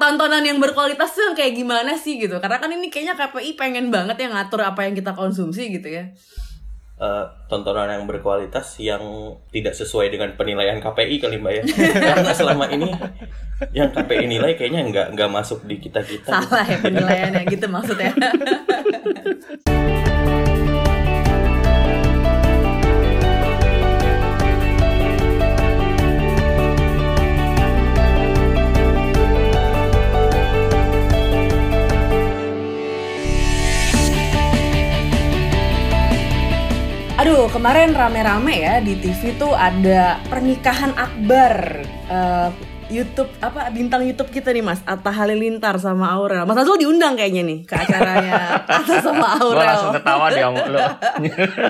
tontonan yang berkualitas tuh yang kayak gimana sih gitu? Karena kan ini kayaknya KPI pengen banget yang ngatur apa yang kita konsumsi gitu ya. Uh, tontonan yang berkualitas yang tidak sesuai dengan penilaian KPI kali mbak ya. Karena selama ini yang KPI nilai kayaknya nggak nggak masuk di kita kita salah ya penilaiannya gitu maksudnya Aduh, kemarin rame-rame ya di TV tuh ada pernikahan akbar uh, YouTube apa bintang YouTube kita nih Mas Atta Halilintar sama Aurel. Mas Azul diundang kayaknya nih ke acaranya Atta sama Aurel. Gue langsung ketawa deh om lo.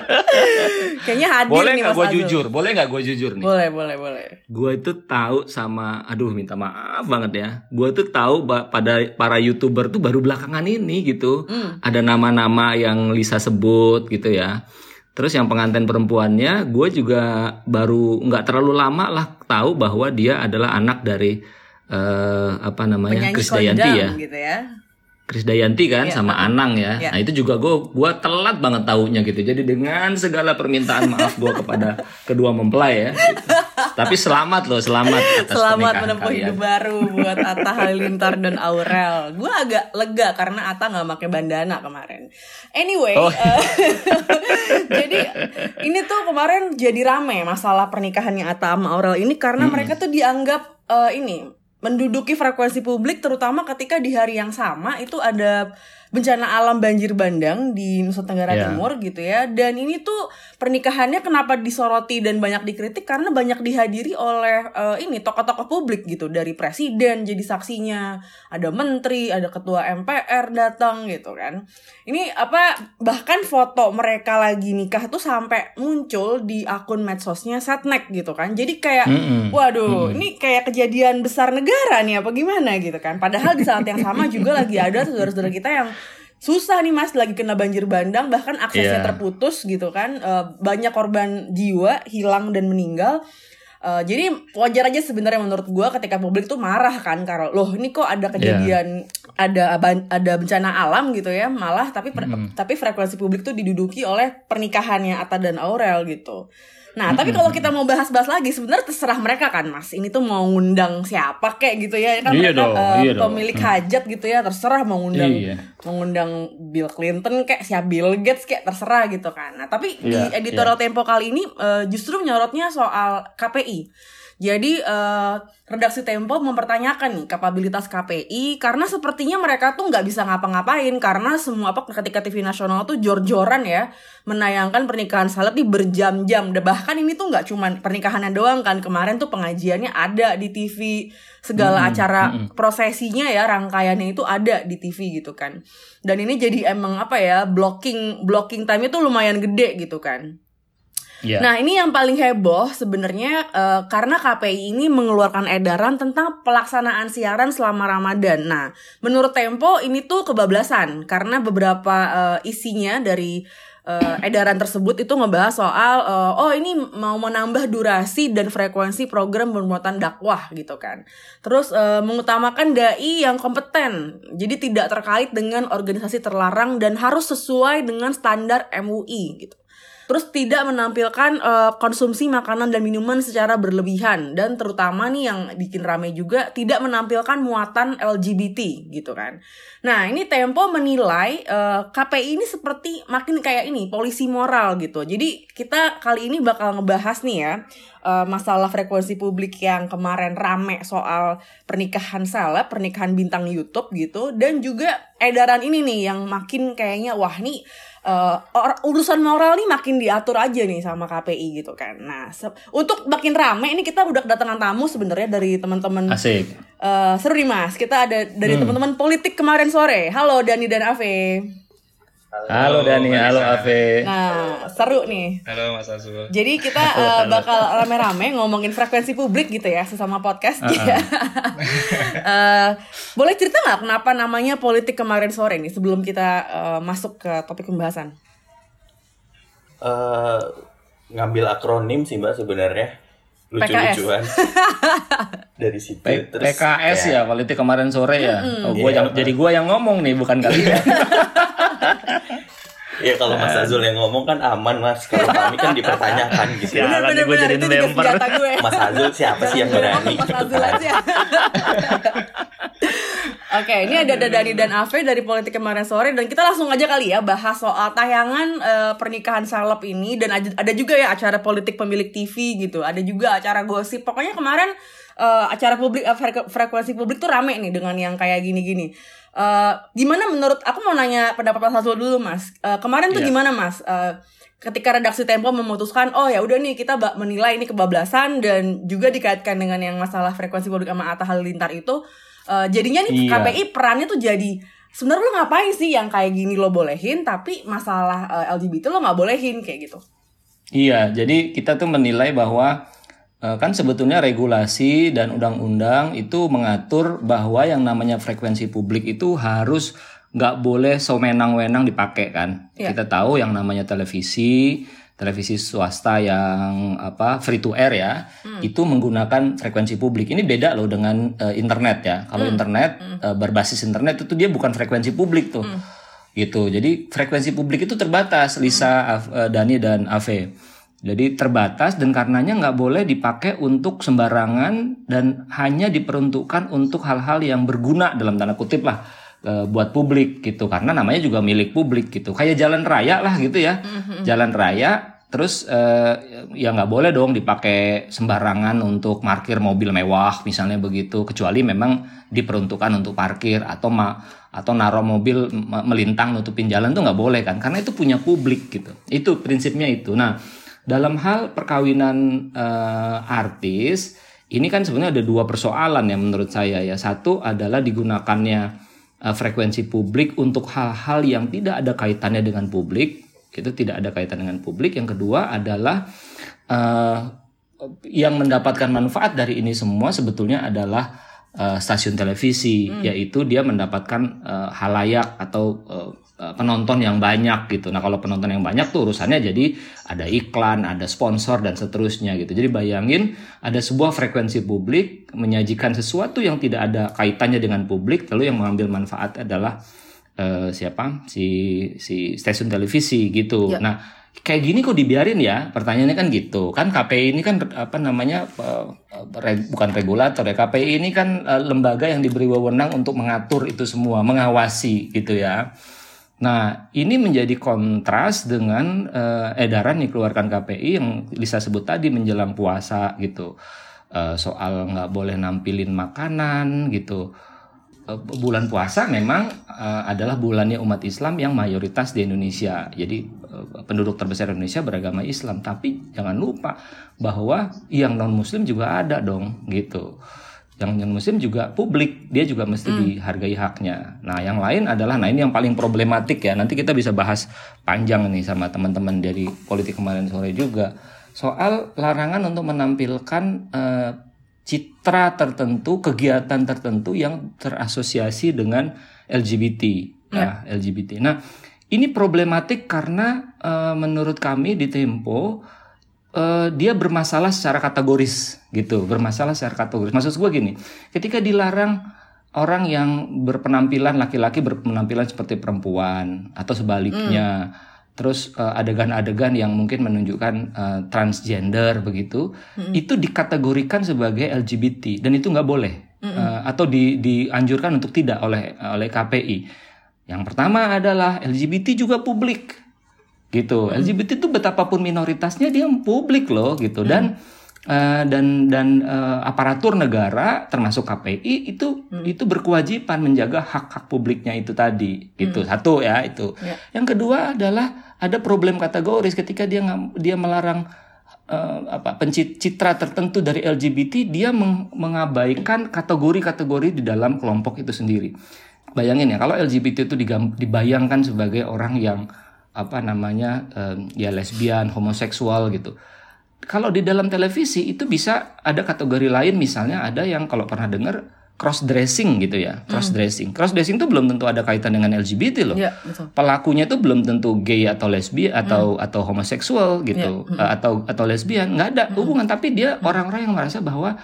kayaknya hadir boleh nih gak Mas gue Azul. jujur? Boleh nggak gue jujur nih? Boleh, boleh, boleh. Gue itu tahu sama, aduh minta maaf banget ya. Gue tuh tahu pada para youtuber tuh baru belakangan ini gitu. Ada nama-nama yang Lisa sebut gitu ya. Terus yang pengantin perempuannya, gue juga baru nggak terlalu lama lah tahu bahwa dia adalah anak dari eh, apa namanya Penyanyi Krisdayanti ya. gitu ya. Krisdayanti kan Iya, sama Anang ya. Iya. Nah itu juga gue gua telat banget taunya gitu. Jadi dengan segala permintaan maaf gue kepada kedua mempelai ya. Tapi selamat loh, selamat atas Selamat menempuh hidup baru buat Atta Halilintar dan Aurel. Gue agak lega karena Atta nggak pakai bandana kemarin. Anyway, Oh. eh, jadi ini tuh kemarin jadi rame masalah pernikahannya Atta sama Aurel ini karena mereka tuh dianggap eh, ini menduduki frekuensi publik terutama ketika di hari yang sama itu ada bencana alam banjir bandang di Nusa Tenggara Ya. Timur gitu ya dan ini tuh pernikahannya kenapa disoroti dan banyak dikritik karena banyak dihadiri oleh eh, ini tokoh-tokoh publik gitu dari presiden jadi saksinya ada menteri ada ketua MPR datang gitu kan ini apa bahkan foto mereka lagi nikah tuh sampai muncul di akun medsosnya Setnek gitu kan jadi kayak Mm-mm. Waduh, ini kayak kejadian besar negara nih apa gimana gitu kan. Padahal di saat yang sama juga lagi ada saudara-saudara kita yang susah nih mas lagi kena banjir bandang bahkan aksesnya Iya. terputus gitu kan. Eh, banyak korban jiwa hilang dan meninggal. Eh, jadi wajar aja sebenarnya menurut gua ketika publik tuh marah kan kalau loh ini kok ada kejadian ada ban- ada bencana alam gitu ya malah tapi per- tapi frekuensi publik tuh diduduki oleh pernikahannya Atta dan Aurel gitu. Nah, tapi kalau kita mau bahas-bahas lagi, sebenarnya terserah mereka kan, Mas. Ini tuh mau ngundang siapa kayak gitu ya. Kan Iya mereka dong, eh, iya dong. pemilik hajat gitu ya, terserah mau ngundang Iya. mau ngundang Bill Clinton kayak siapa Bill Gates kayak terserah gitu kan. Nah, tapi di Iya, editorial Tempo kali ini eh, justru nyorotnya soal KPI. Jadi eh, redaksi Tempo mempertanyakan nih kapabilitas KPI karena sepertinya mereka tuh nggak bisa ngapa-ngapain karena semua apa ketika TV nasional tuh jor-joran ya menayangkan pernikahan salep di berjam-jam. Bahkan ini tuh nggak cuman pernikahannya doang kan kemarin tuh pengajiannya ada di TV segala acara prosesinya ya rangkaiannya itu ada di TV gitu kan. Dan ini jadi emang apa ya blocking blocking time itu lumayan gede gitu kan. Iya. Nah ini yang paling heboh sebenarnya eh, karena KPI ini mengeluarkan edaran tentang pelaksanaan siaran selama Ramadan. Nah menurut Tempo ini tuh kebablasan karena beberapa eh, isinya dari eh, edaran tersebut itu ngebahas soal eh, oh ini mau menambah durasi dan frekuensi program bermuatan dakwah gitu kan. Terus eh, mengutamakan dai yang kompeten. Jadi tidak terkait dengan organisasi terlarang dan harus sesuai dengan standar MUI gitu. Terus tidak menampilkan eh, konsumsi makanan dan minuman secara berlebihan dan terutama nih yang bikin rame juga tidak menampilkan muatan LGBT gitu kan. Nah ini Tempo menilai eh, KPI ini seperti makin kayak ini polisi moral gitu. Jadi kita kali ini bakal ngebahas nih ya eh, masalah frekuensi publik yang kemarin rame soal pernikahan seleb, pernikahan bintang YouTube gitu dan juga edaran ini nih yang makin kayaknya wah nih or- urusan moral nih makin diatur aja nih sama KPI gitu kan. Nah, se- untuk makin rame ini kita udah kedatangan tamu sebenarnya dari teman-teman Asik. eh, seru nih Mas. Kita ada dari Hmm. teman-teman politik kemarin sore. Halo Dani dan Ave. Halo Dani, halo Ave. Nah, seru nih. Halo Mas Azul. Jadi kita eh, bakal rame-rame ngomongin frekuensi publik gitu ya sesama podcast. ya. Eh, boleh cerita nggak kenapa namanya politik kemarin sore nih sebelum kita eh, masuk ke topik pembahasan? Eh, ngambil akronim sih mbak sebenarnya lucu-lucuan dari situ P- terus PKS kayak- ya politik kemarin sore ya. Oh, gua yang, jadi gua yang ngomong nih bukan kalian. ya kalau Mas Azul yang ngomong kan aman Mas kalau kami kan dipertanyakan gitu. Jalan nih gua jadi gue. Mas Azul siapa sih yang berani Mas gitu Azul kan. aja. Oke, ini ada Dani dan Ave dari Politik kemarin sore dan kita langsung aja kali ya bahas soal tayangan eh, pernikahan salep ini dan ada, juga ya acara politik pemilik TV gitu. Ada juga acara gosip. Pokoknya kemarin eh, acara publik frek- frekuensi publik tuh rame nih dengan yang kayak gini-gini. Eh, gimana menurut aku mau nanya pendapat Mas Azul dulu Mas. Eh, kemarin tuh Iya. gimana Mas? Eh, ketika redaksi Tempo memutuskan oh ya udah nih kita menilai ini kebablasan dan juga dikaitkan dengan yang masalah frekuensi publik sama Atta Halilintar itu eh, jadinya nih Iya. KPI perannya tuh jadi sebenarnya lo ngapain sih yang kayak gini lo bolehin tapi masalah eh, LGBT lo nggak bolehin kayak gitu Iya, jadi kita tuh menilai bahwa kan sebetulnya regulasi dan undang-undang itu mengatur bahwa yang namanya frekuensi publik itu harus nggak boleh sewenang-wenang dipakai kan. Iya. Kita tahu yang namanya televisi, televisi swasta yang apa free to air ya, itu menggunakan frekuensi publik. Ini beda loh dengan eh, internet ya. Kalau internet eh, berbasis internet itu dia bukan frekuensi publik tuh gitu. Jadi frekuensi publik itu terbatas, Lisa, Af- eh, Dani dan Ave. Jadi terbatas dan karenanya nggak boleh dipakai untuk sembarangan dan hanya diperuntukkan untuk hal-hal yang berguna dalam tanda kutip lah eh, buat publik gitu. Karena namanya juga milik publik gitu. Kayak jalan raya lah gitu ya, jalan raya. Terus eh, ya nggak boleh dong dipakai sembarangan untuk parkir mobil mewah misalnya begitu. Kecuali memang diperuntukkan untuk parkir atau ma atau naruh mobil me- melintang nutupin jalan tuh nggak boleh kan karena itu punya publik gitu itu prinsipnya itu nah dalam hal perkawinan eh, artis ini kan sebenarnya ada dua persoalan ya menurut saya ya. Satu adalah digunakannya eh, frekuensi publik untuk hal-hal yang tidak ada kaitannya dengan publik itu tidak ada kaitan dengan publik. Yang kedua adalah eh, yang mendapatkan manfaat dari ini semua sebetulnya adalah eh, stasiun televisi yaitu dia mendapatkan eh, halayak atau eh, penonton yang banyak gitu. Nah, kalau penonton yang banyak tuh urusannya jadi ada iklan, ada sponsor dan seterusnya gitu. Jadi bayangin ada sebuah frekuensi publik menyajikan sesuatu yang tidak ada kaitannya dengan publik lalu yang mengambil manfaat adalah eh, siapa? si si stasiun televisi gitu. Ya. Nah, kayak gini kok dibiarin ya? Pertanyaannya kan gitu. Kan KPI ini kan apa namanya eh, re- bukan regulator ya. KPI ini kan eh, lembaga yang diberi wewenang untuk mengatur itu semua, mengawasi gitu ya. Nah, ini menjadi kontras dengan eh, edaran yang dikeluarkan KPI yang Lisa sebut tadi menjelang puasa gitu. Eh, soal nggak boleh nampilin makanan gitu. Eh, bulan puasa memang eh, adalah bulannya umat Islam yang mayoritas di Indonesia. Jadi eh, penduduk terbesar Indonesia beragama Islam. Tapi jangan lupa bahwa yang non Muslim juga ada dong gitu. Yang non Muslim juga publik, dia juga mesti dihargai haknya. Nah, yang lain adalah nah ini yang paling problematik ya. Nanti kita bisa bahas panjang nih sama teman-teman dari politik kemarin sore juga soal larangan untuk menampilkan eh, citra tertentu, kegiatan tertentu yang terasosiasi dengan LGBT, ya, LGBT. Nah, ini problematik karena eh, menurut kami di Tempo eh, dia bermasalah secara kategoris gitu, bermasalah secara kategoris. Maksud gue gini, ketika dilarang orang yang berpenampilan laki-laki berpenampilan seperti perempuan atau sebaliknya, terus eh, adegan-adegan yang mungkin menunjukkan eh, transgender begitu, itu dikategorikan sebagai LGBT dan itu nggak boleh Eh, atau di, dianjurkan untuk tidak oleh oleh KPI. Yang pertama adalah LGBT juga publik gitu. LGBT itu betapapun minoritasnya dia publik loh gitu dan eh, dan dan eh, aparatur negara termasuk KPI itu itu berkewajiban menjaga hak-hak publiknya itu tadi gitu. Satu ya itu. Ya. Yang kedua adalah ada problem kategoris ketika dia dia melarang eh, apa pencitra tertentu dari LGBT dia meng- mengabaikan kategori-kategori di dalam kelompok itu sendiri. Bayangin ya kalau LGBT itu dibayangkan sebagai orang yang apa namanya eh, ya lesbian, homoseksual gitu. Kalau di dalam televisi itu bisa ada kategori lain misalnya ada yang kalau pernah dengar cross dressing gitu ya, cross dressing. Cross dressing itu belum tentu ada kaitan dengan LGBT loh. Betul. Pelakunya itu belum tentu gay atau lesbi atau atau homoseksual gitu Iya, Uh, atau atau lesbian nggak ada hubungan tapi dia orang-orang yang merasa bahwa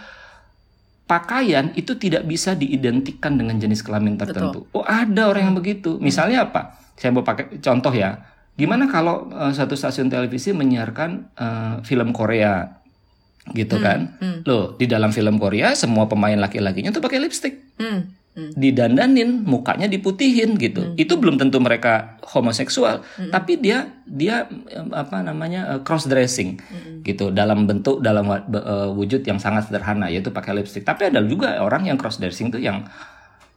pakaian itu tidak bisa diidentikan dengan jenis kelamin tertentu. Oh ada orang yang begitu. Misalnya apa? Saya mau pakai contoh ya. Gimana kalau uh, satu stasiun televisi menyiarkan uh, film Korea gitu kan? Loh di dalam film Korea semua pemain laki-lakinya tuh pakai lipstick Hmm. hmm. didandanin, mukanya diputihin gitu. Itu belum tentu mereka homoseksual, tapi dia dia apa namanya cross dressing gitu dalam bentuk dalam eh, wujud yang sangat sederhana yaitu pakai lipstick. Tapi ada juga orang yang cross dressing tuh yang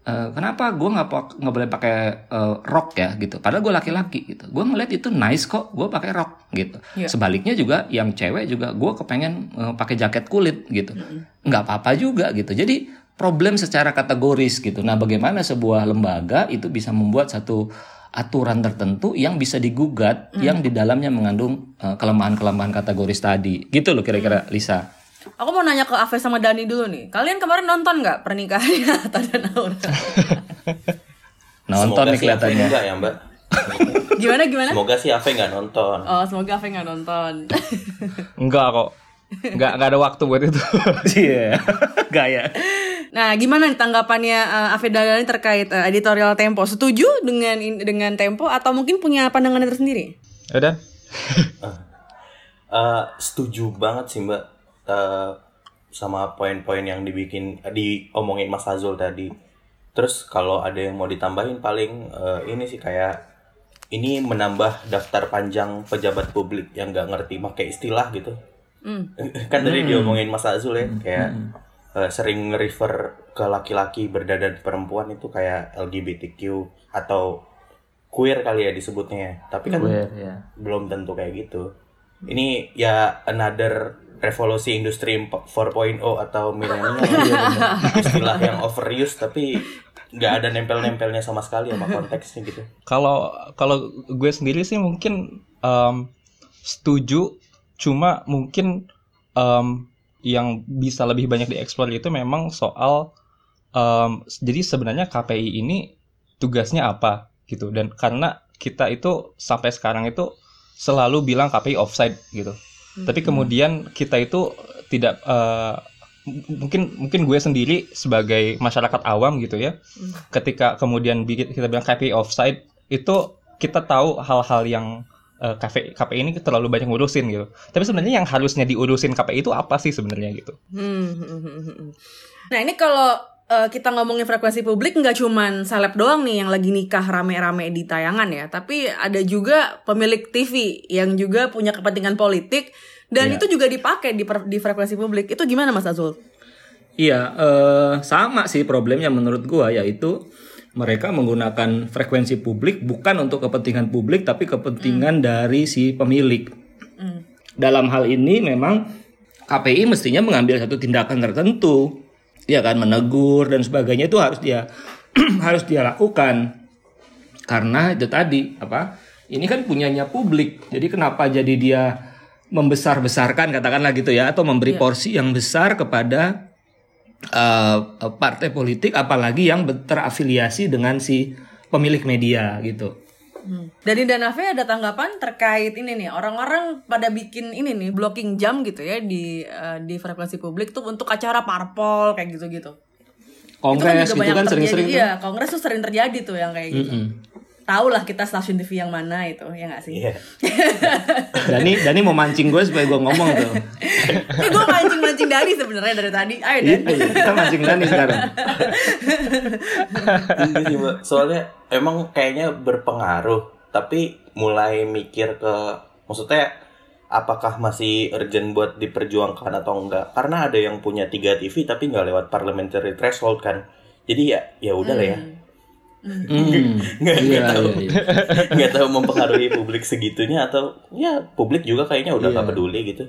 eh, kenapa gue nggak nggak boleh pakai eh, rok ya gitu. Padahal gue laki-laki gitu. Gue ngeliat itu nice kok, gue pakai rok gitu. Iya. Sebaliknya juga yang cewek juga gue kepengen eh, pakai jaket kulit gitu. Nggak apa-apa juga gitu. Jadi problem secara kategoris gitu. Nah, bagaimana sebuah lembaga itu bisa membuat satu aturan tertentu yang bisa digugat yang di dalamnya mengandung kelemahan-kelemahan kategoris tadi. Gitu loh kira-kira Lisa. Aku mau nanya ke Ave sama Dani dulu nih. Kalian kemarin nonton nggak pernikahannya Atta dan Aura? Nonton Semoga nih kelihatannya. enggak ya mbak. Gimana gimana? Semoga sih Ave nggak nonton. Oh, semoga Ave nggak nonton. Enggak kok. Enggak enggak ada waktu buat itu. Iya. Gaya. Nah, gimana nih tanggapannya uh, Ave dan Dani terkait eh, editorial Tempo? Setuju dengan dengan Tempo atau mungkin punya pandangannya tersendiri? Udah. Eh, setuju banget sih mbak Eh, sama poin-poin yang dibikin diomongin Mas Azul tadi. Terus kalau ada yang mau ditambahin paling eh, ini sih kayak ini menambah daftar panjang pejabat publik yang nggak ngerti pakai istilah gitu. Hmm. kan tadi diomongin Mas Azul ya kayak eh, sering refer ke laki-laki berdadan perempuan itu kayak LGBTQ atau queer kali ya disebutnya. Tapi kan ya. belum tentu kayak gitu. Ini ya another revolusi industri 4.0 atau milenial istilah yang overuse tapi nggak ada nempel-nempelnya sama sekali sama konteksnya gitu. Kalau kalau gue sendiri sih mungkin em, setuju, cuma mungkin em, yang bisa lebih banyak dieksplor itu memang soal em, jadi sebenarnya KPI ini tugasnya apa gitu dan karena kita itu sampai sekarang itu selalu bilang KPI offside gitu. Tapi kemudian kita itu tidak m- mungkin mungkin gue sendiri sebagai masyarakat awam gitu ya, ketika kemudian kita bilang KPI offside itu kita tahu hal-hal yang eh, KPI, KPI ini terlalu banyak ngurusin gitu. Tapi sebenarnya yang harusnya diurusin KPI itu apa sih sebenarnya gitu? Hmm, hmm, hmm, hmm, hmm. Nah ini kalau eh, kita ngomongin frekuensi publik nggak cuman seleb doang nih yang lagi nikah rame-rame di tayangan ya, tapi ada juga pemilik TV yang juga punya kepentingan politik dan Iya. itu juga dipakai di, di frekuensi publik. Itu gimana Mas Azul? Iya, eh, sama sih problemnya menurut gua yaitu mereka menggunakan frekuensi publik bukan untuk kepentingan publik tapi kepentingan dari si pemilik. Dalam hal ini memang KPI mestinya mengambil satu tindakan tertentu, ya kan menegur dan sebagainya itu harus dia harus dia lakukan. Karena itu tadi apa ini kan punyanya publik. Jadi kenapa jadi dia membesar-besarkan katakanlah gitu ya atau memberi porsi yang besar kepada eh, partai politik apalagi yang terafiliasi dengan si pemilik media gitu Dani dan Ave ada tanggapan terkait ini nih orang-orang pada bikin ini nih blocking jam gitu ya di eh, di frekuensi publik tuh untuk acara parpol kayak gitu-gitu. kongres juga gitu banyak kan terjadi. sering-sering. Iya, kongres tuh sering terjadi tuh yang kayak gitu. Tahu lah kita stasiun TV yang mana itu, ya nggak sih? Iya. Dani Dani mau mancing gue supaya gue ngomong tuh Eh, gue mancing-mancing dari sebenarnya dari tadi. Ayo Dan. Gitu, kita mancing Dani sekarang Iya. Soalnya emang kayaknya berpengaruh, tapi mulai mikir ke maksudnya apakah masih urgent buat diperjuangkan atau enggak? Karena ada yang punya tiga TV tapi nggak lewat parliamentary threshold kan. Jadi ya ya udah lah ya. Hmm, Nggak iya, nggak tahu. iya, iya. Nggak tahu mempengaruhi publik segitunya atau ya publik juga kayaknya udah nggak Iya. peduli gitu.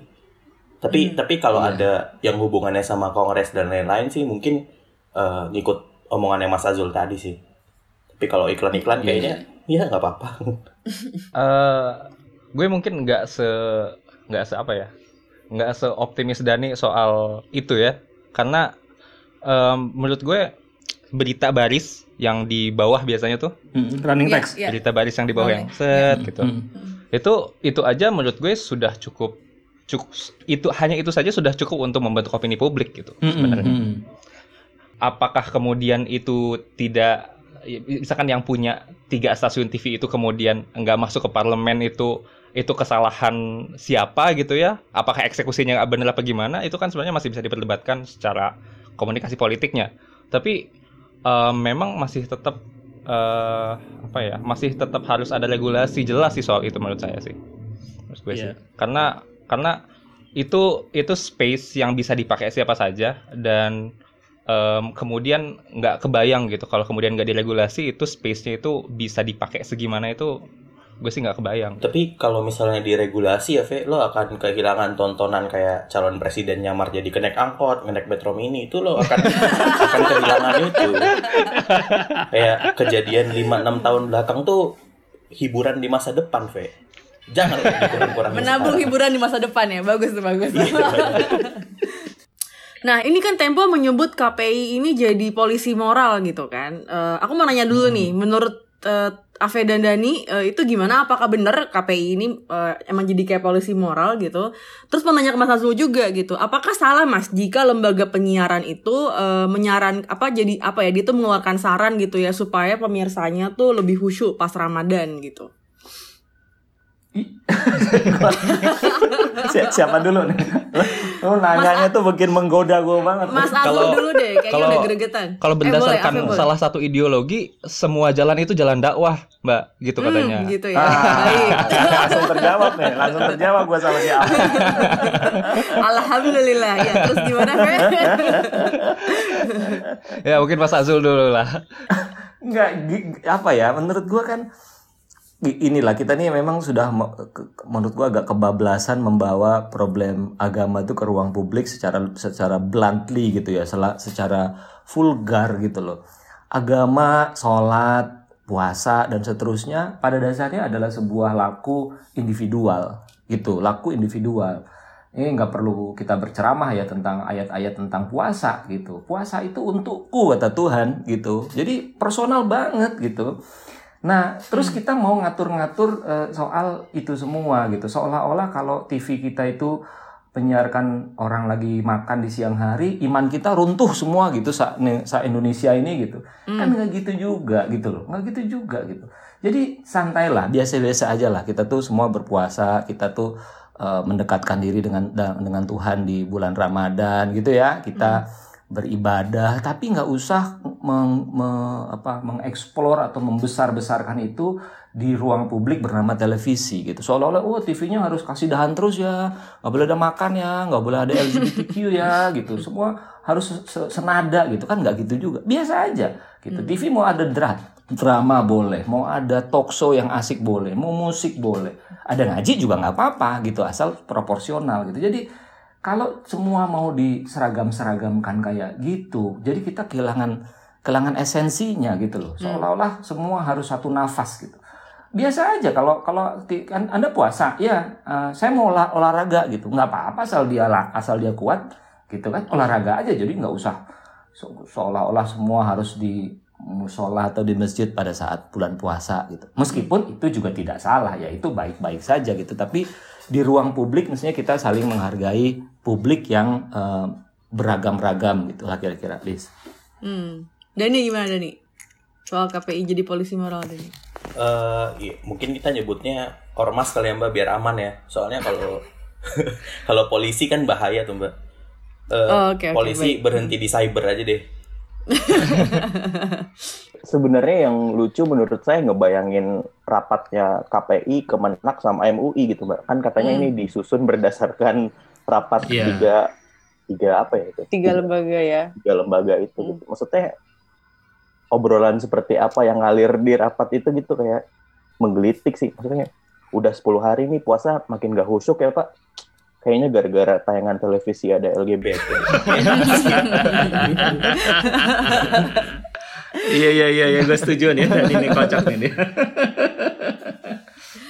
Tapi tapi kalau ada yang hubungannya sama kongres dan lain-lain sih mungkin eh, ngikut omongannya Mas Azul tadi sih. Tapi kalau iklan-iklan kayaknya ya nggak apa-apa. eh gue mungkin nggak se nggak se apa ya nggak seoptimis Dani soal itu ya karena em, menurut gue berita baris yang di bawah biasanya tuh Mm, running Iya, text. iya. berita baris yang di bawah yang set Mm, gitu mm. itu itu aja menurut gue sudah cukup cukup itu hanya itu saja sudah cukup untuk membentuk opini publik gitu Mm, mm, sebenarnya mm. apakah kemudian itu tidak misalkan yang punya tiga stasiun TV itu kemudian nggak masuk ke parlemen itu itu kesalahan siapa gitu ya apakah eksekusinya nggak benar apa gimana itu kan sebenarnya masih bisa diperdebatkan secara komunikasi politiknya tapi eh, memang masih tetap eh, apa ya masih tetap harus ada regulasi jelas sih soal itu menurut saya sih. Menurut gue sih. Iya. karena karena itu itu space yang bisa dipakai siapa saja dan em, kemudian nggak kebayang gitu. Kalau kemudian nggak diregulasi itu space-nya itu bisa dipakai segimana itu gue sih nggak kebayang Tapi kalau misalnya diregulasi ya, Ve, lo akan kehilangan tontonan kayak calon presiden nyamar jadi kenek angkot, kenek metro mini itu lo akan akan kehilangan itu. Kayak kejadian 5-6 tahun belakang tuh hiburan di masa depan, Ve. Jangan lo dikurang-kurangin Menabung sekarang. hiburan di masa depan ya, bagus tuh bagus. Iya. Nah, ini kan Tempo menyebut KPI ini jadi polisi moral gitu kan. Eh, aku mau nanya dulu nih, menurut eh, Ave dan Dani eh, itu gimana? Apakah benar KPI ini eh, emang jadi kayak polisi moral gitu? Terus mau nanya ke Mas Azul juga gitu. Apakah salah Mas jika lembaga penyiaran itu eh, menyaran apa jadi apa ya? Dia tuh mengeluarkan saran gitu ya supaya pemirsanya tuh lebih khusyuk pas Ramadan gitu. Si- siapa dulu nih? Lu nanyanya tuh bikin menggoda gue banget. Mas Kalau- dulu deh, kayaknya kalau- udah gregetan. kalau Eh, boleh, berdasarkan Ave boleh. salah satu ideologi semua jalan itu jalan dakwah mbak gitu Hmm, katanya gitu ya. Ah, Baik. langsung terjawab nih, langsung terjawab gue sama si Alvin. Alhamdulillah ya. Terus gimana, Fe? ya mungkin Mas Azul dulu lah Enggak, apa ya? Menurut gua kan inilah kita nih memang sudah menurut gua agak kebablasan membawa problem agama itu ke ruang publik secara secara bluntly gitu ya, secara vulgar gitu loh. Agama, sholat, puasa dan seterusnya pada dasarnya adalah sebuah laku individual gitu, laku individual. Ini nggak perlu kita berceramah ya tentang ayat-ayat tentang puasa gitu. Puasa itu untukku kata Tuhan gitu. Jadi personal banget gitu. Nah, terus kita mau ngatur-ngatur eh, soal itu semua gitu. Seolah-olah kalau TV kita itu penyiarkan orang lagi makan di siang hari, iman kita runtuh semua gitu sa, ne- sa Indonesia ini gitu. Kan nggak gitu juga gitu loh. Nggak gitu juga gitu. Jadi santailah, biasa-biasa aja lah. Kita tuh semua berpuasa, kita tuh eh, mendekatkan diri dengan dengan Tuhan di bulan Ramadan gitu ya. Kita beribadah, tapi nggak usah meng, me- apa, mengeksplor atau membesar-besarkan itu di ruang publik bernama televisi gitu. Seolah-olah, oh TV-nya harus kasih dahan terus ya, nggak boleh ada makan ya, nggak boleh ada LGBTQ ya, gitu. Semua harus se- se- senada gitu kan nggak gitu juga. Biasa aja gitu. TV mau ada dra drama boleh, mau ada talk show yang asik boleh, mau musik boleh, ada ngaji juga nggak apa-apa gitu, asal proporsional gitu. Jadi kalau semua mau diseragam-seragamkan kayak gitu, jadi kita kehilangan kehilangan esensinya gitu loh. Seolah-olah semua harus satu nafas gitu. Biasa aja kalau kalau kan Anda puasa, ya eh, saya mau olah- olahraga gitu, nggak apa-apa asal dia asal dia kuat gitu kan olahraga aja jadi nggak usah se- seolah-olah semua harus di musola atau di masjid pada saat bulan puasa gitu. Meskipun itu juga tidak salah ya, itu baik-baik saja gitu. Tapi di ruang publik mestinya kita saling menghargai publik yang eh, beragam-ragam gitu lah kira-kira, Liz. Hmm. Dani gimana Dani? Soal KPI jadi polisi moral Dani. Eh, iya, mungkin kita nyebutnya ormas kali ya mbak biar aman ya. Soalnya kalau kalau polisi kan bahaya tuh mbak. Eh, Oh, oke, polisi baik. berhenti di cyber aja deh. sebenarnya yang lucu menurut saya ngebayangin rapatnya KPI, Kemenak sama MUI gitu mbak. Kan katanya Hmm. ini disusun berdasarkan rapat Iya. tiga tiga apa ya itu? tiga lembaga ya tiga lembaga itu. Hmm. Gitu. Maksudnya obrolan seperti apa yang ngalir di rapat itu gitu kayak menggelitik sih. Maksudnya udah 10 hari nih puasa makin gak husuk ya pak. Kayaknya gara-gara tayangan televisi ada LGBT. Iya iya iya iya gue setuju nih. Ini kocak nih.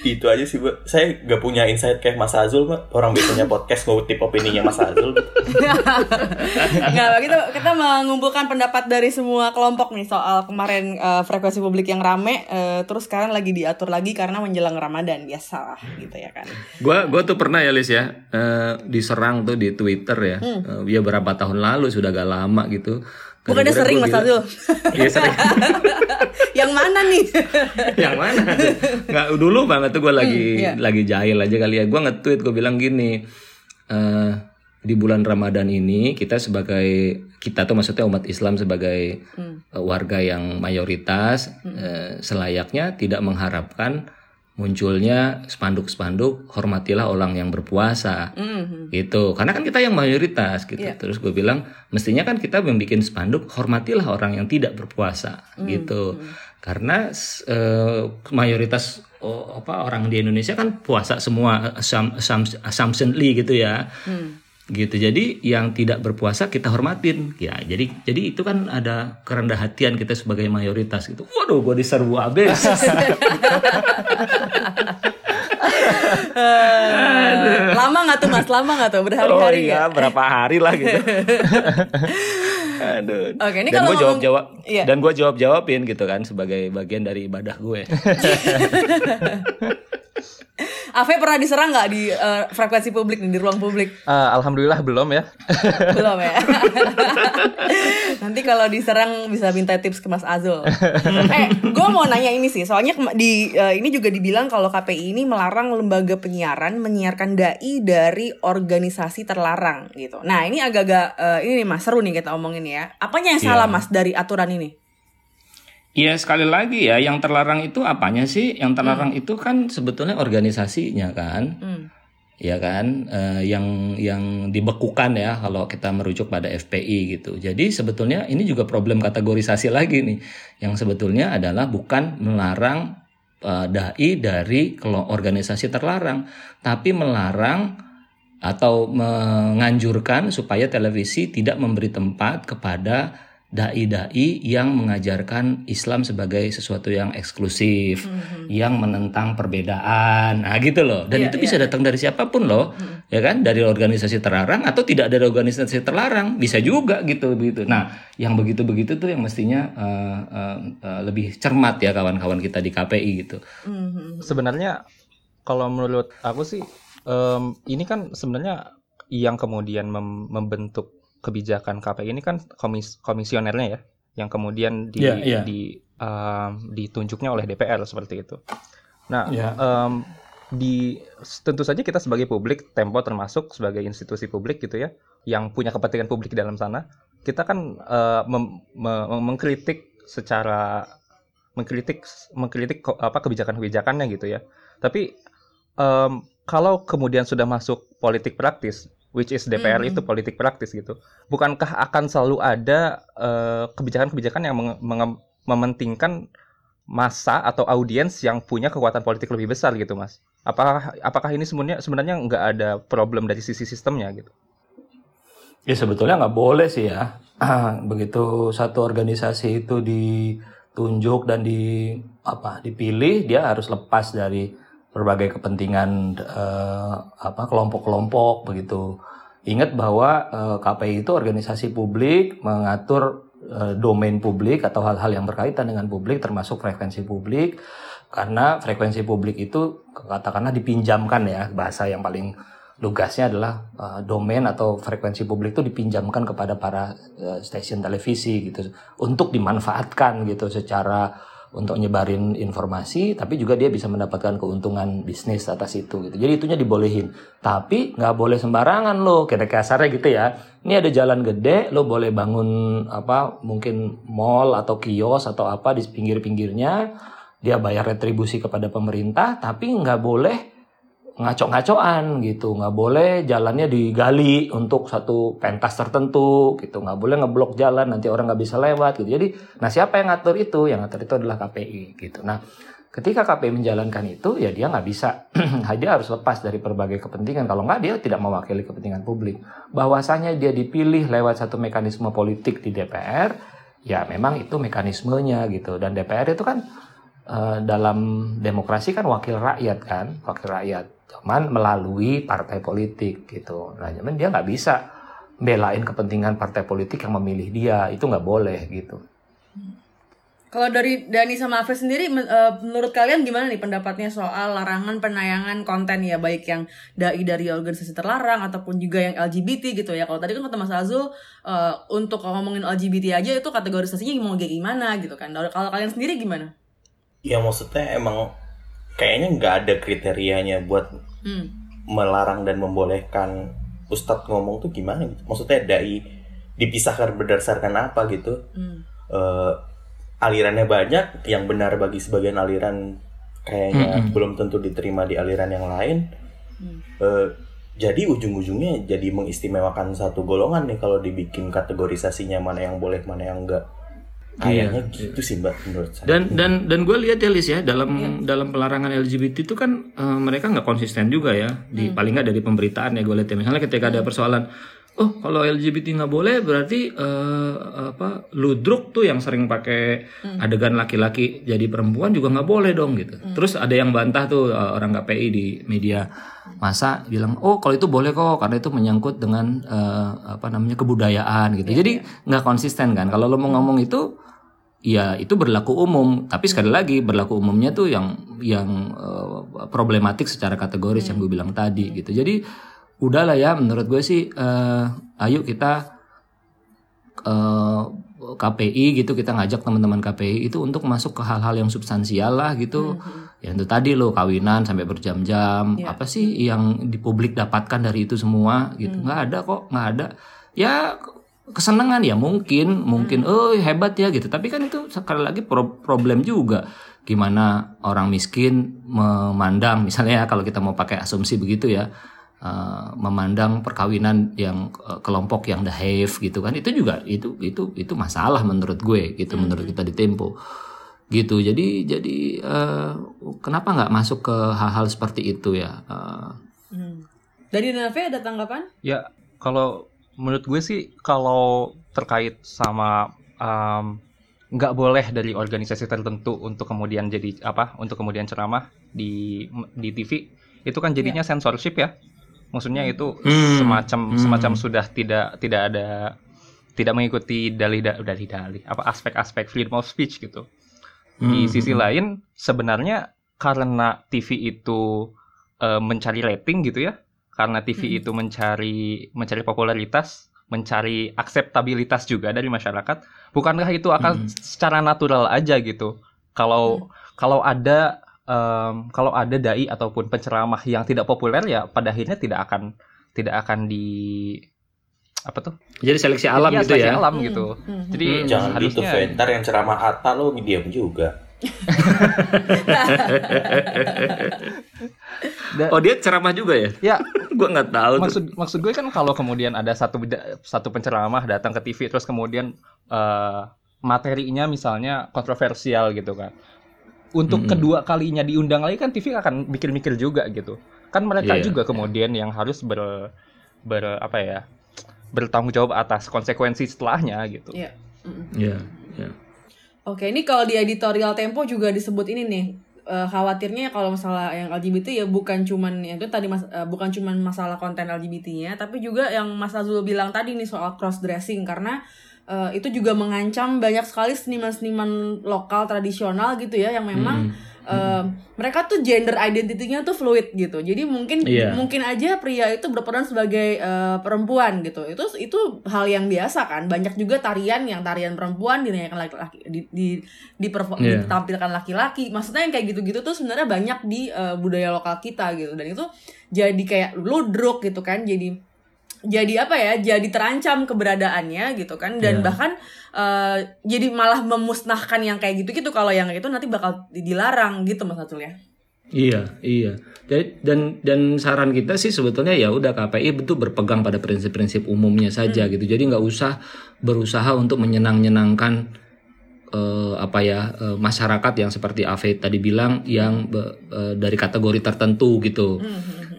Itu aja sih mbak saya nggak punya insight kayak Mas Azul mbak orang biasanya podcast ngutip opininya Mas Azul Nggak, kita kita mengumpulkan pendapat dari semua kelompok nih soal kemarin eh, frekuensi publik yang rame, eh, terus sekarang lagi diatur lagi karena menjelang Ramadan biasa lah gitu ya kan. Gua gua tuh pernah ya Lis ya eh, diserang tuh di Twitter ya. Hmm. Eh, ya berapa tahun lalu sudah gak lama gitu. Bukannya sering Mas Azul. Iya sering. yang mana nih? yang mana? Nggak dulu banget tuh gue lagi Hmm, iya. lagi jahil aja kali ya. Gue nge-tweet gue bilang gini. eh di bulan Ramadan ini kita sebagai kita tuh maksudnya umat Islam sebagai Hmm. eh, warga yang mayoritas eh, selayaknya tidak mengharapkan munculnya spanduk-spanduk hormatilah orang yang berpuasa. Mhm. gitu. Karena kan kita yang mayoritas gitu. Iya. terus gue bilang mestinya kan kita membuat spanduk hormatilah orang yang tidak berpuasa. Hmm, gitu. Karena eh, mayoritas oh, apa orang di Indonesia kan puasa semua assum- assumptionly gitu ya. Hmm. Gitu jadi yang tidak berpuasa kita hormatin ya jadi jadi itu kan ada kerendah hatian kita sebagai mayoritas gitu waduh gue diserbu habis Eh, lama nggak tuh Mas? Lama nggak tuh oh berhari-hari iya nggak? berapa hari lah gitu Aduh. Oke, ini dan kalau gue jawab jawab Iya. dan gue jawab jawabin gitu kan sebagai bagian dari ibadah gue Ave pernah diserang nggak di eh, frekuensi publik nih di ruang publik? Eh, Alhamdulillah belum ya. Belum ya. Nanti kalau diserang bisa minta tips ke Mas Azul. eh, gue mau nanya ini sih, soalnya di eh, ini juga dibilang kalau KPI ini melarang lembaga penyiaran menyiarkan dai dari organisasi terlarang gitu. Nah ini agak-agak eh, ini nih Mas seru nih kita omongin ya. Apanya yang salah Iya. Mas dari aturan ini? Iya sekali lagi ya yang terlarang itu apanya sih yang Hmm. terlarang itu kan sebetulnya organisasinya kan Hmm. ya kan Eh, yang yang dibekukan ya kalau kita merujuk pada FPI gitu. Jadi sebetulnya ini juga problem kategorisasi lagi nih. Yang sebetulnya adalah bukan melarang eh, dai dari kelo- organisasi terlarang, tapi melarang atau menganjurkan supaya televisi tidak memberi tempat kepada dai-dai yang mengajarkan Islam sebagai sesuatu yang eksklusif, yang menentang perbedaan, nah gitu loh. Dan Iya, itu iya, bisa datang dari siapa pun loh, ya kan? Dari organisasi terlarang atau tidak dari organisasi terlarang, bisa juga gitu begitu. Nah, yang begitu-begitu tuh yang mestinya eh, eh, eh, lebih cermat ya kawan-kawan kita di KPI gitu. Mhm. Sebenarnya kalau menurut aku sih em, ini kan sebenarnya yang kemudian mem- membentuk kebijakan KPI ini kan komis komisionernya ya, yang kemudian di, Iya, iya. di em, ditunjuknya oleh DPR seperti itu. Nah, Iya. em, di tentu saja kita sebagai publik, Tempo termasuk sebagai institusi publik gitu ya, yang punya kepentingan publik di dalam sana, kita kan eh, mem- me- mengkritik secara mengkritik mengkritik apa kebijakan-kebijakannya gitu ya. Tapi em, kalau kemudian sudah masuk politik praktis, which is DPR Mhm. itu politik praktis gitu, bukankah akan selalu ada eh, kebijakan-kebijakan yang menge- menge- mementingkan masa atau audiens yang punya kekuatan politik lebih besar gitu, Mas? Apakah apakah ini sebenarnya sebenarnya nggak ada problem dari sisi sistemnya gitu? Ya sebetulnya nggak boleh sih ya. Begitu satu organisasi itu ditunjuk dan di apa dipilih, dia harus lepas dari berbagai kepentingan eh, apa kelompok-kelompok begitu. Ingat bahwa eh, KPI itu organisasi publik mengatur eh, domain publik atau hal-hal yang berkaitan dengan publik termasuk frekuensi publik karena frekuensi publik itu katakanlah dipinjamkan ya bahasa yang paling lugasnya adalah uh, domain atau frekuensi publik itu dipinjamkan kepada para uh, stasiun televisi gitu untuk dimanfaatkan gitu secara untuk nyebarin informasi tapi juga dia bisa mendapatkan keuntungan bisnis atas itu gitu. Jadi itunya dibolehin. Tapi nggak boleh sembarangan lo kayak kasarnya gitu ya. Ini ada jalan gede lo boleh bangun apa mungkin mall atau kios atau apa di pinggir-pinggirnya. Dia bayar retribusi kepada pemerintah tapi nggak boleh ngaco-ngacoan gitu. Nggak boleh jalannya digali untuk satu pentas tertentu gitu. Nggak boleh ngeblok jalan nanti orang nggak bisa lewat gitu. Jadi nah siapa yang ngatur itu? Yang ngatur itu adalah KPI gitu. Nah ketika KPI menjalankan itu ya dia nggak bisa. Dia harus lepas dari berbagai kepentingan. Kalau nggak dia tidak mewakili kepentingan publik. Bahwasanya dia dipilih lewat satu mekanisme politik di DPR ya memang itu mekanismenya gitu. Dan DPR itu kan eh, dalam demokrasi kan wakil rakyat kan, wakil rakyat. Cuman melalui partai politik gitu. Nah, cuman dia nggak bisa belain kepentingan partai politik yang memilih dia, itu nggak boleh gitu. Kalau dari Dani sama Afif sendiri, eh, menurut kalian gimana nih pendapatnya soal larangan penayangan konten ya, baik yang dai dari organisasi terlarang ataupun juga yang LGBT gitu ya. Kalau tadi kan kata Mas Azul, eh, untuk ngomongin LGBT aja itu kategorisasinya mau kayak gimana gitu kan. Kalau kalau kalian sendiri gimana? Ya maksudnya emang kayaknya nggak ada kriterianya buat Hmm. melarang dan membolehkan ustadz ngomong tuh gimana gitu. Maksudnya dai dipisahkan berdasarkan apa gitu. Hmm. Eh, alirannya banyak, yang benar bagi sebagian aliran kayaknya Mm-mm. belum tentu diterima di aliran yang lain. Hmm. Eh, jadi ujung-ujungnya jadi mengistimewakan satu golongan nih kalau dibikin kategorisasinya mana yang boleh mana yang enggak. Kayaknya Iya. gitu sih mbak menurut saya. Dan dan dan gue lihat ya Lis ya dalam dalam pelarangan LGBT itu kan eh, mereka nggak konsisten juga ya di paling nggak dari pemberitaan ya gue lihat ya misalnya ketika ada persoalan oh kalau LGBT nggak boleh berarti eh, apa ludruk tuh yang sering pakai adegan laki-laki jadi perempuan juga nggak boleh dong gitu. Terus ada yang bantah tuh eh, orang KPI di media masa bilang oh kalau itu boleh kok karena itu menyangkut dengan eh, apa namanya kebudayaan gitu. Jadi nggak konsisten kan. Kalau lo mau ngomong itu ya itu berlaku umum. Tapi sekali lagi berlaku umumnya tuh yang yang eh, problematik secara kategoris yang gue bilang tadi gitu. Jadi udahlah ya menurut gue sih eh, ayo kita eh, KPI gitu kita ngajak teman-teman KPI itu untuk masuk ke hal-hal yang substansial lah gitu. Ya itu tadi lo kawinan sampai berjam-jam. Iya. apa sih yang di publik dapatkan dari itu semua gitu? Nggak ada kok nggak ada. Ya kesenangan ya mungkin mungkin oh hebat ya gitu. Tapi kan itu sekali lagi pro- problem juga. Gimana orang miskin memandang misalnya ya kalau kita mau pakai asumsi begitu ya eh, memandang perkawinan yang eh, kelompok yang the have gitu kan. Itu juga itu itu itu masalah menurut gue gitu menurut kita di Tempo. Gitu. Jadi jadi eh, kenapa nggak masuk ke hal-hal seperti itu ya? Eh, Hmm. Dari Nave ada tanggapan? Ya, kalau menurut gue sih kalau terkait sama um, nggak boleh dari organisasi tertentu untuk kemudian jadi apa untuk kemudian ceramah di di TV itu kan jadinya censorship ya maksudnya itu Hmm. semacam Hmm. semacam sudah tidak tidak ada tidak mengikuti dalih dalih dalih apa aspek-aspek freedom of speech gitu di hmm, sisi hmm. lain sebenarnya karena TV itu eh, mencari rating gitu ya karena TV Hmm. itu mencari mencari popularitas mencari akseptabilitas juga dari masyarakat bukankah itu akan Hmm. secara natural aja gitu kalau kalau ada em, kalau ada dai ataupun penceramah yang tidak populer ya pada akhirnya tidak akan tidak akan di apa tuh jadi seleksi alam Iya, gitu seleksi ya alam Hmm. gitu Hmm. jadi Hmm, Jangan gitu, harusnya Fen. Ntar yang ceramah Atta lo diam juga. Oh dia ceramah juga ya ya gue nggak tahu tuh. maksud maksud gue kan kalau kemudian ada satu satu penceramah datang ke TV terus kemudian eh, materinya misalnya kontroversial gitu kan untuk Mm-mm. kedua kalinya diundang lagi kan TV akan mikir-mikir juga gitu kan mereka Iya, juga kemudian yang harus ber ber apa ya bertanggung jawab atas konsekuensi setelahnya gitu Iya. Iya, iya. Oke, ini kalau di editorial Tempo juga disebut ini nih. eh, khawatirnya kalau masalah yang LGBT ya bukan cuman yang itu tadi mas, eh, bukan cuman masalah konten LGBT-nya, tapi juga yang Mas Azul bilang tadi nih soal cross dressing karena eh, itu juga mengancam banyak sekali seniman-seniman lokal tradisional gitu ya yang memang Mm. eh, mereka tuh gender identity-nya tuh fluid gitu. Jadi mungkin Iya. mungkin aja pria itu berperan sebagai eh, perempuan gitu. Itu itu hal yang biasa kan. Banyak juga tarian yang tarian perempuan dinyanyikan laki-laki di di diperfo- Iya. ditampilkan laki-laki. Maksudnya yang kayak gitu-gitu tuh sebenarnya banyak di eh, budaya lokal kita gitu. Dan itu jadi kayak ludruk gitu kan. Jadi jadi apa ya jadi terancam keberadaannya gitu kan dan Iya. bahkan eh, jadi malah memusnahkan yang kayak gitu gitu kalau yang itu nanti bakal dilarang gitu mas Atul ya Iya, iya. Jadi- Dan dan saran kita sih sebetulnya ya udah KPI betul berpegang pada prinsip-prinsip umumnya saja gitu. Jadi nggak usah berusaha untuk menyenang-nyenangkan eh, apa ya eh, masyarakat yang seperti Ave tadi bilang yang eh, dari kategori tertentu gitu.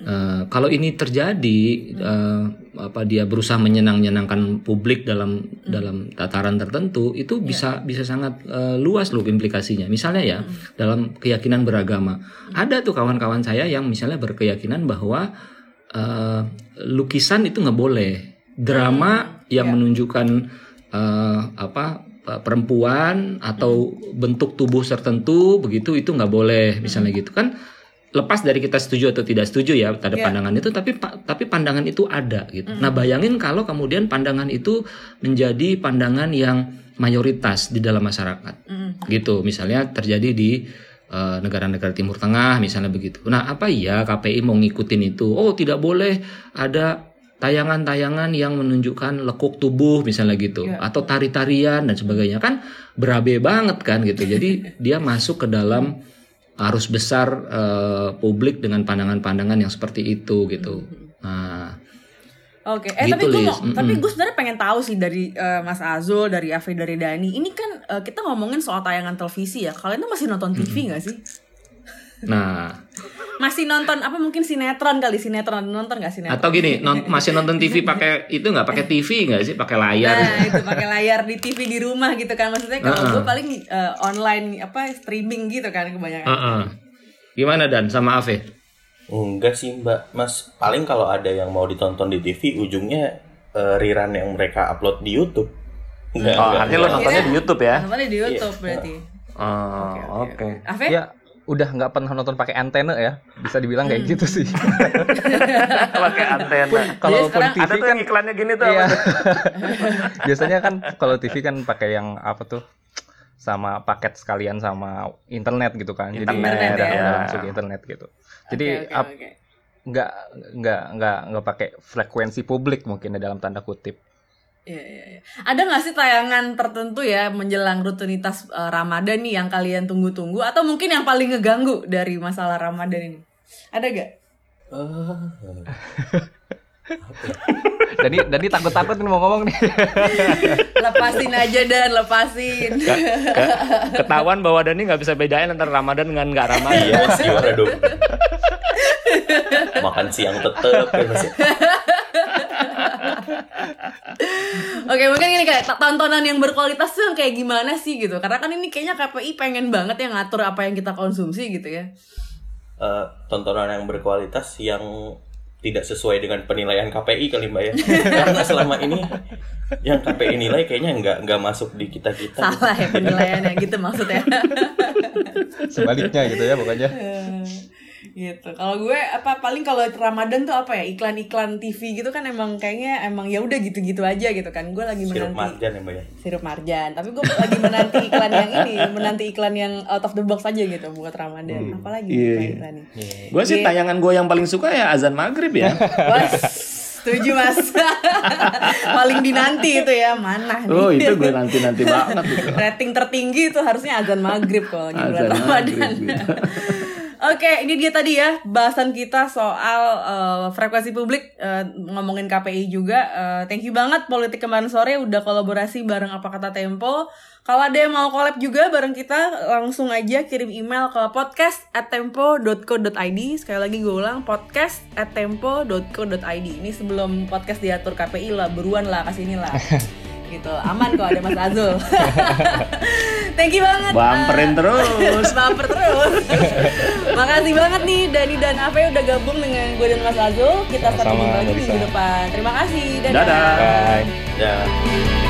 Eh, kalau ini terjadi eh, apa dia berusaha menyenang-nyenangkan publik dalam dalam tataran tertentu itu bisa bisa sangat eh, luas loh implikasinya. Misalnya ya dalam keyakinan beragama. Ada tuh kawan-kawan saya yang misalnya berkeyakinan bahwa eh, lukisan itu nggak boleh, drama yang menunjukkan eh, apa perempuan atau bentuk tubuh tertentu begitu itu nggak boleh misalnya gitu kan lepas dari kita setuju atau tidak setuju ya terhadap Iya. pandangan itu tapi tapi pandangan itu ada gitu. Nah, bayangin kalau kemudian pandangan itu menjadi pandangan yang mayoritas di dalam masyarakat. Gitu. Misalnya terjadi di eh, negara-negara Timur Tengah misalnya begitu. Nah, apa iya KPI mau ngikutin itu? Oh, tidak boleh ada tayangan-tayangan yang menunjukkan lekuk tubuh misalnya gitu atau tari-tarian dan sebagainya kan berabe banget kan gitu. Jadi dia masuk ke dalam arus besar eh, publik dengan pandangan-pandangan yang seperti itu gitu. Nah, Oke, eh Gitu, tapi gue mau, Mm-mm. tapi gue sebenarnya pengen tahu sih dari eh, Mas Azul, dari Afi, dari Dani. Ini kan eh, kita ngomongin soal tayangan televisi ya. Kalian tuh masih nonton TV nggak sih? Nah Masih nonton apa mungkin sinetron kali sinetron nonton nggak sinetron? atau gini non- masih nonton TV pakai itu nggak pakai TV nggak sih pakai layar? Nah itu pakai layar di TV di rumah gitu kan maksudnya kalau Heeh. gue paling eh, online apa streaming gitu kan kebanyakan. Heeh. Gimana dan sama Ave? Enggak sih mbak, mas paling kalau ada yang mau ditonton di TV ujungnya eh, rerun yang mereka upload di YouTube. Enggak, Oh, enggak, artinya lo enggak. nontonnya di YouTube ya? Nontonnya di YouTube berarti. Oh, oke. Afe? Ya udah nggak pernah nonton pakai antena ya bisa dibilang kayak gitu sih Pakai antena. kalau sekarang TV Ada tuh kan yang iklannya gini tuh. iya. biasanya kan kalau TV kan pakai yang apa tuh sama paket sekalian sama internet gitu kan jadi Internet, udah, ya. udah langsung ke internet gitu jadi oke, ap- oke. nggak nggak nggak nggak pakai frekuensi publik mungkin ya dalam tanda kutip Iya, iya, iya. Ada nggak sih tayangan tertentu ya menjelang rutinitas eh, Ramadan nih yang kalian tunggu-tunggu atau mungkin yang paling ngeganggu dari masalah Ramadan ini? Ada gak? Dani Dani takut takut nih mau ngomong nih Lepasin aja dan lepasin. Ketahuan bahwa Dani nggak bisa bedain antara Ramadan dengan nggak Ramadan. Iya gimana dong? Makan siang tetep ya. Oke mungkin ini kayak tontonan yang berkualitas tuh yang kayak gimana sih gitu? Karena kan ini kayaknya KPI pengen banget yang ngatur apa yang kita konsumsi gitu ya. Eh, tontonan yang berkualitas yang tidak sesuai dengan penilaian KPI kali mbak ya karena selama ini yang KPI nilai kayaknya nggak nggak masuk di kita kita Salah ya penilaiannya gitu maksudnya. sebaliknya gitu ya pokoknya gitu. Kalau gue apa paling kalau Ramadan tuh apa ya iklan-iklan TV gitu kan emang kayaknya emang ya udah gitu-gitu aja gitu kan. Gue lagi sirup menanti marjan ya mbak ya sirup marjan. Tapi gue lagi menanti iklan yang ini, menanti iklan yang out of the box aja gitu buat Ramadan. Apalagi Iya, iklan iya. iklannya. Gue sih tayangan gue yang paling suka ya azan maghrib ya. Setuju mas. Paling dinanti itu ya mana nih? Oh itu gue nanti nanti banget itu. Rating tertinggi itu harusnya azan maghrib kalau lagi bulan Azan Ramadan. maghrib, gitu. Oke, ini dia tadi ya bahasan kita soal eh, frekuensi publik eh, ngomongin KPI juga. Eh, thank you banget Politik kemarin sore udah kolaborasi bareng apa kata Tempo. Kalau ada yang mau collab juga bareng kita langsung aja kirim email ke podcast Sekali lagi gue ulang podcast Ini sebelum podcast diatur KPI lah, beruan lah ke sini lah gitu aman kok ada Mas Azul thank you banget Bamperin terus. Bumper terus. Makasih banget nih Dani dan Ave udah gabung dengan gue dan Mas Azul. Kita jumpa lagi minggu depan. Terima kasih. Dadah. Dadah. bye ya